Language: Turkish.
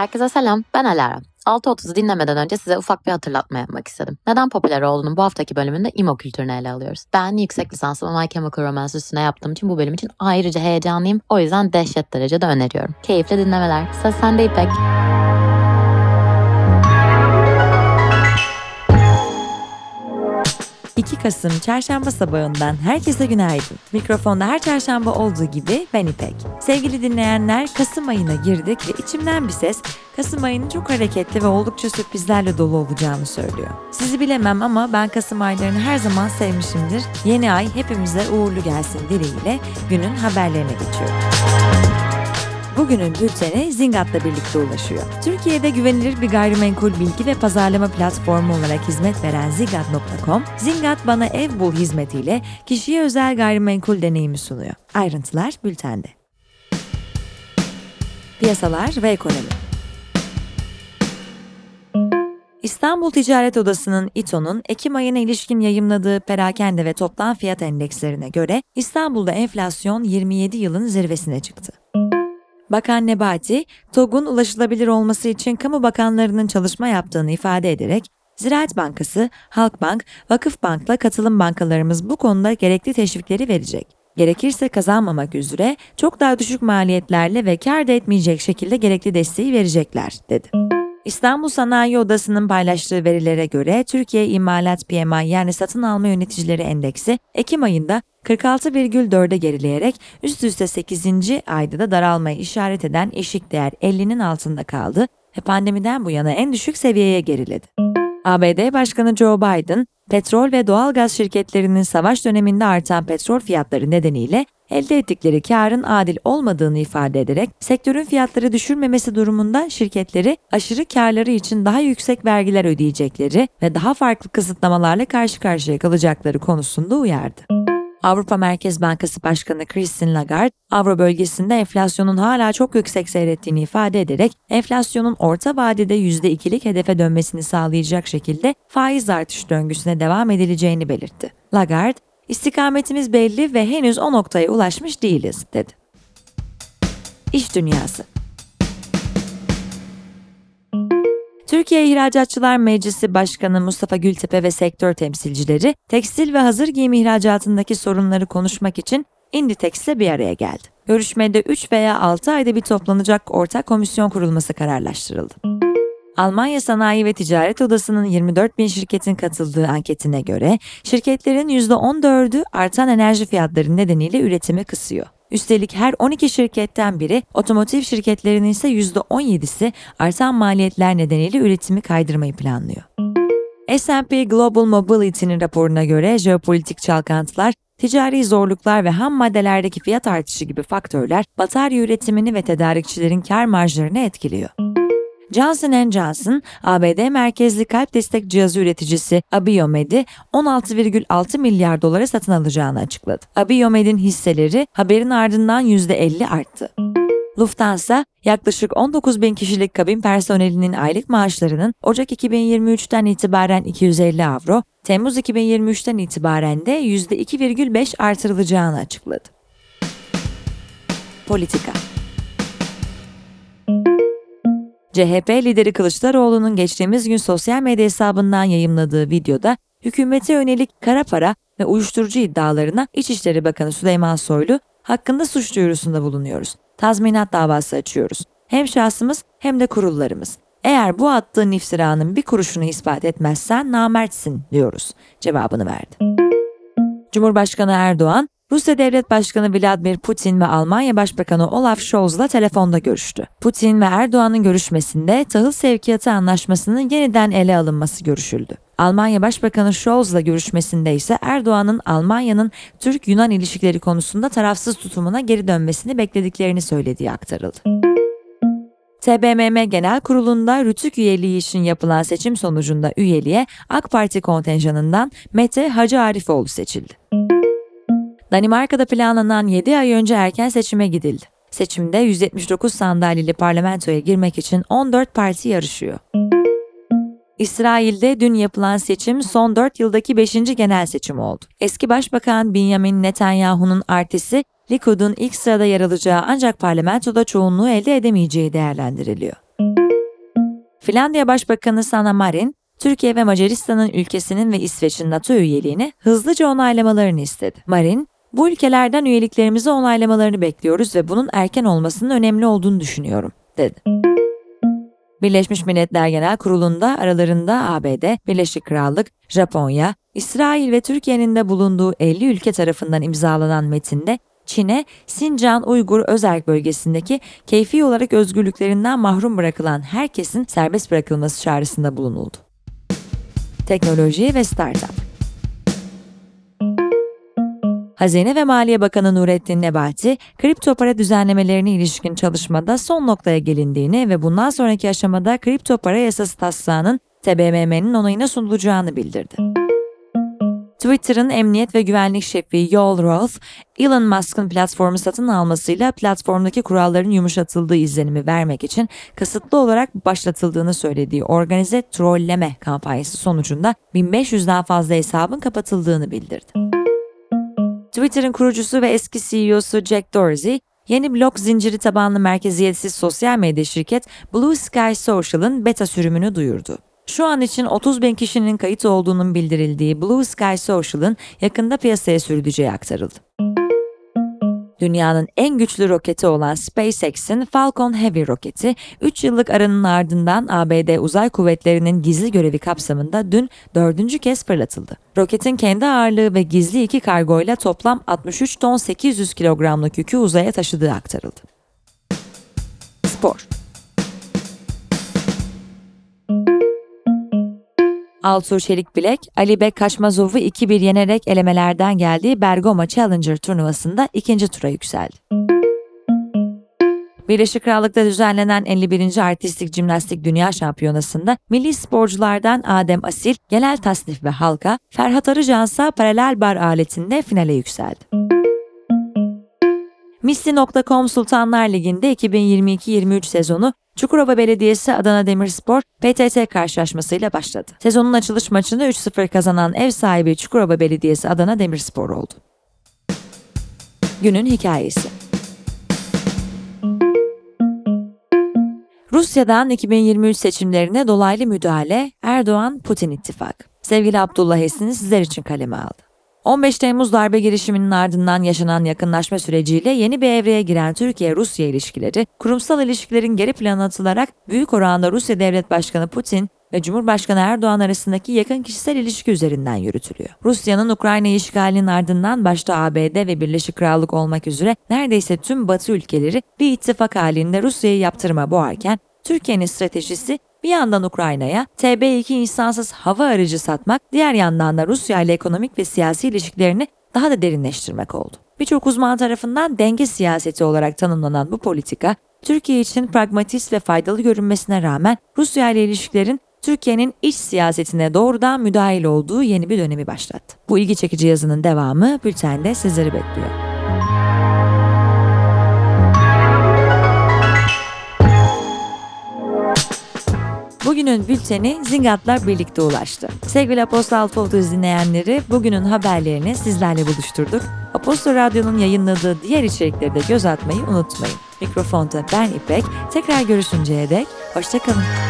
Herkese selam, ben Alara. 6.30'u dinlemeden önce size ufak bir hatırlatma yapmak istedim. Neden popüler olduğunu bu haftaki bölümünde imo kültürünü ele alıyoruz. Ben yüksek lisansımı My Chemical Romance üstüne yaptığım için bu bölüm için ayrıca heyecanlıyım. O yüzden dehşet derecede öneriyorum. Keyifli dinlemeler. Söz sende İpek. 2 Kasım çarşamba sabahından herkese günaydın. Mikrofonda her çarşamba olduğu gibi ben İpek. Sevgili dinleyenler Kasım ayına girdik ve içimden bir ses Kasım ayının çok hareketli ve oldukça sürprizlerle dolu olacağını söylüyor. Sizi bilemem ama ben Kasım aylarını her zaman sevmişimdir. Yeni ay hepimize uğurlu gelsin dileğiyle günün haberlerine geçiyorum. Bugünün bülteni Zingat'la birlikte ulaşıyor. Türkiye'de güvenilir bir gayrimenkul bilgi ve pazarlama platformu olarak hizmet veren Zingat.com, Zingat Bana Ev Bul hizmetiyle kişiye özel gayrimenkul deneyimi sunuyor. Ayrıntılar bültende. Piyasalar ve ekonomi İstanbul Ticaret Odası'nın İTO'nun Ekim ayına ilişkin yayımladığı perakende ve toplam fiyat endekslerine göre İstanbul'da enflasyon 27 yılın zirvesine çıktı. Bakan Nebati, TOG'un ulaşılabilir olması için kamu bakanlarının çalışma yaptığını ifade ederek, Ziraat Bankası, Halkbank, Vakıfbank'la katılım bankalarımız bu konuda gerekli teşvikleri verecek. Gerekirse kazanmamak üzere çok daha düşük maliyetlerle ve kar da etmeyecek şekilde gerekli desteği verecekler, dedi. İstanbul Sanayi Odası'nın paylaştığı verilere göre Türkiye İmalat PMI yani satın alma yöneticileri endeksi Ekim ayında 46,4'e gerileyerek üst üste 8. ayda da daralmayı işaret eden eşik değer 50'nin altında kaldı ve pandemiden bu yana en düşük seviyeye geriledi. ABD Başkanı Joe Biden, petrol ve doğal gaz şirketlerinin savaş döneminde artan petrol fiyatları nedeniyle elde ettikleri karın adil olmadığını ifade ederek sektörün fiyatları düşürmemesi durumunda şirketleri aşırı karları için daha yüksek vergiler ödeyecekleri ve daha farklı kısıtlamalarla karşı karşıya kalacakları konusunda uyardı. Avrupa Merkez Bankası Başkanı Christine Lagarde, Avro bölgesinde enflasyonun hala çok yüksek seyrettiğini ifade ederek enflasyonun orta vadede %2'lik hedefe dönmesini sağlayacak şekilde faiz artış döngüsüne devam edileceğini belirtti. Lagarde, istikametimiz belli ve henüz o noktaya ulaşmış değiliz, dedi. İş Dünyası Türkiye İhracatçılar Meclisi Başkanı Mustafa Gültepe ve sektör temsilcileri tekstil ve hazır giyim ihracatındaki sorunları konuşmak için Inditex'le bir araya geldi. Görüşmede 3 veya 6 ayda bir toplanacak ortak komisyon kurulması kararlaştırıldı. Almanya Sanayi ve Ticaret Odası'nın 24 bin şirketin katıldığı anketine göre şirketlerin %14'ü artan enerji fiyatları nedeniyle üretimi kısıyor. Üstelik her 12 şirketten biri, otomotiv şirketlerinin ise %17'si artan maliyetler nedeniyle üretimi kaydırmayı planlıyor. S&P Global Mobility'nin raporuna göre jeopolitik çalkantılar, ticari zorluklar ve ham maddelerdeki fiyat artışı gibi faktörler batarya üretimini ve tedarikçilerin kar marjlarını etkiliyor. Johnson Johnson, ABD merkezli kalp destek cihazı üreticisi Abiomed'i 16,6 milyar dolara satın alacağını açıkladı. Abiomed'in hisseleri haberin ardından %50 arttı. Lufthansa, yaklaşık 19 bin kişilik kabin personelinin aylık maaşlarının Ocak 2023'ten itibaren 250 avro, Temmuz 2023'ten itibaren de %2,5 artırılacağını açıkladı. Politika CHP lideri Kılıçdaroğlu'nun geçtiğimiz gün sosyal medya hesabından yayımladığı videoda hükümete yönelik kara para ve uyuşturucu iddialarına İçişleri Bakanı Süleyman Soylu hakkında suç duyurusunda bulunuyoruz. Tazminat davası açıyoruz. Hem şahsımız hem de kurullarımız. Eğer bu attığın iftiranın bir kuruşunu ispat etmezsen namertsin diyoruz cevabını verdi. Cumhurbaşkanı Erdoğan, Rusya Devlet Başkanı Vladimir Putin ve Almanya Başbakanı Olaf Scholz'la telefonda görüştü. Putin ve Erdoğan'ın görüşmesinde tahıl sevkiyatı anlaşmasının yeniden ele alınması görüşüldü. Almanya Başbakanı Scholz'la görüşmesinde ise Erdoğan'ın Almanya'nın Türk-Yunan ilişkileri konusunda tarafsız tutumuna geri dönmesini beklediklerini söylediği aktarıldı. TBMM Genel Kurulu'nda Rütük üyeliği için yapılan seçim sonucunda üyeliğe AK Parti kontenjanından Mete Hacı Arifoğlu seçildi. Danimarka'da planlanan 7 ay önce erken seçime gidildi. Seçimde 179 sandalyeli parlamentoya girmek için 14 parti yarışıyor. İsrail'de dün yapılan seçim son 4 yıldaki 5. genel seçim oldu. Eski Başbakan Benjamin Netanyahu'nun artisi Likud'un ilk sırada yer alacağı ancak parlamentoda çoğunluğu elde edemeyeceği değerlendiriliyor. Finlandiya Başbakanı Sanna Marin, Türkiye ve Macaristan'ın ülkesinin ve İsveç'in NATO üyeliğini hızlıca onaylamalarını istedi. Marin, bu ülkelerden üyeliklerimizi onaylamalarını bekliyoruz ve bunun erken olmasının önemli olduğunu düşünüyorum, dedi. Birleşmiş Milletler Genel Kurulu'nda aralarında ABD, Birleşik Krallık, Japonya, İsrail ve Türkiye'nin de bulunduğu 50 ülke tarafından imzalanan metinde Çin'e Sincan Uygur Özerk bölgesindeki keyfi olarak özgürlüklerinden mahrum bırakılan herkesin serbest bırakılması çağrısında bulunuldu. Teknoloji ve Startup Hazine ve Maliye Bakanı Nurettin Nebati, kripto para düzenlemelerine ilişkin çalışmada son noktaya gelindiğini ve bundan sonraki aşamada kripto para yasası taslağının TBMM'nin onayına sunulacağını bildirdi. Twitter'ın emniyet ve güvenlik şefi Yoel Roth, Elon Musk'ın platformu satın almasıyla platformdaki kuralların yumuşatıldığı izlenimi vermek için kasıtlı olarak başlatıldığını söylediği organize trolleme kampanyası sonucunda 1500'den fazla hesabın kapatıldığını bildirdi. Twitter'ın kurucusu ve eski CEO'su Jack Dorsey, yeni blok zinciri tabanlı merkeziyetsiz sosyal medya şirket Blue Sky Social'ın beta sürümünü duyurdu. Şu an için 30 bin kişinin kayıt olduğunun bildirildiği Blue Sky Social'ın yakında piyasaya sürüleceği aktarıldı. Dünyanın en güçlü roketi olan SpaceX'in Falcon Heavy roketi 3 yıllık aranın ardından ABD Uzay Kuvvetleri'nin gizli görevi kapsamında dün dördüncü kez fırlatıldı. Roketin kendi ağırlığı ve gizli iki kargoyla toplam 63 ton 800 kilogramlık yükü uzaya taşıdığı aktarıldı. Spor Altuğ Çelik Bilek, Ali Bek Kaşmazov'u 2-1 yenerek elemelerden geldiği Bergama Challenger turnuvasında ikinci tura yükseldi. Birleşik Krallık'ta düzenlenen 51. Artistik Jimnastik Dünya Şampiyonası'nda milli sporculardan Adem Asil, genel tasnif ve halka, Ferhat Arıcansa paralel bar aletinde finale yükseldi. Misli.com Sultanlar Ligi'nde 2022-23 sezonu Çukurova Belediyesi Adana Demirspor PTT karşılaşmasıyla başladı. Sezonun açılış maçını 3-0 kazanan ev sahibi Çukurova Belediyesi Adana Demirspor oldu. Günün hikayesi Rusya'dan 2023 seçimlerine dolaylı müdahale Erdoğan-Putin ittifak. Sevgili Abdullah Esin sizler için kaleme aldı. 15 Temmuz darbe girişiminin ardından yaşanan yakınlaşma süreciyle yeni bir evreye giren Türkiye-Rusya ilişkileri, kurumsal ilişkilerin geri plana atılarak büyük oranda Rusya Devlet Başkanı Putin ve Cumhurbaşkanı Erdoğan arasındaki yakın kişisel ilişki üzerinden yürütülüyor. Rusya'nın Ukrayna işgalinin ardından başta ABD ve Birleşik Krallık olmak üzere neredeyse tüm Batı ülkeleri bir ittifak halinde Rusya'yı yaptırıma boğarken Türkiye'nin stratejisi bir yandan Ukrayna'ya TB2 insansız hava aracı satmak, diğer yandan da Rusya ile ekonomik ve siyasi ilişkilerini daha da derinleştirmek oldu. Birçok uzman tarafından denge siyaseti olarak tanımlanan bu politika, Türkiye için pragmatist ve faydalı görünmesine rağmen Rusya ile ilişkilerin Türkiye'nin iç siyasetine doğrudan müdahil olduğu yeni bir dönemi başlattı. Bu ilgi çekici yazının devamı bültende sizleri bekliyor. Bugünün bülteni Zingat'la birlikte ulaştı. Sevgili Apostol Folders dinleyenleri bugünün haberlerini sizlerle buluşturduk. Apostol Radyo'nun yayınladığı diğer içerikleri de göz atmayı unutmayın. Mikrofonda ben İpek. Tekrar görüşünceye dek hoşçakalın.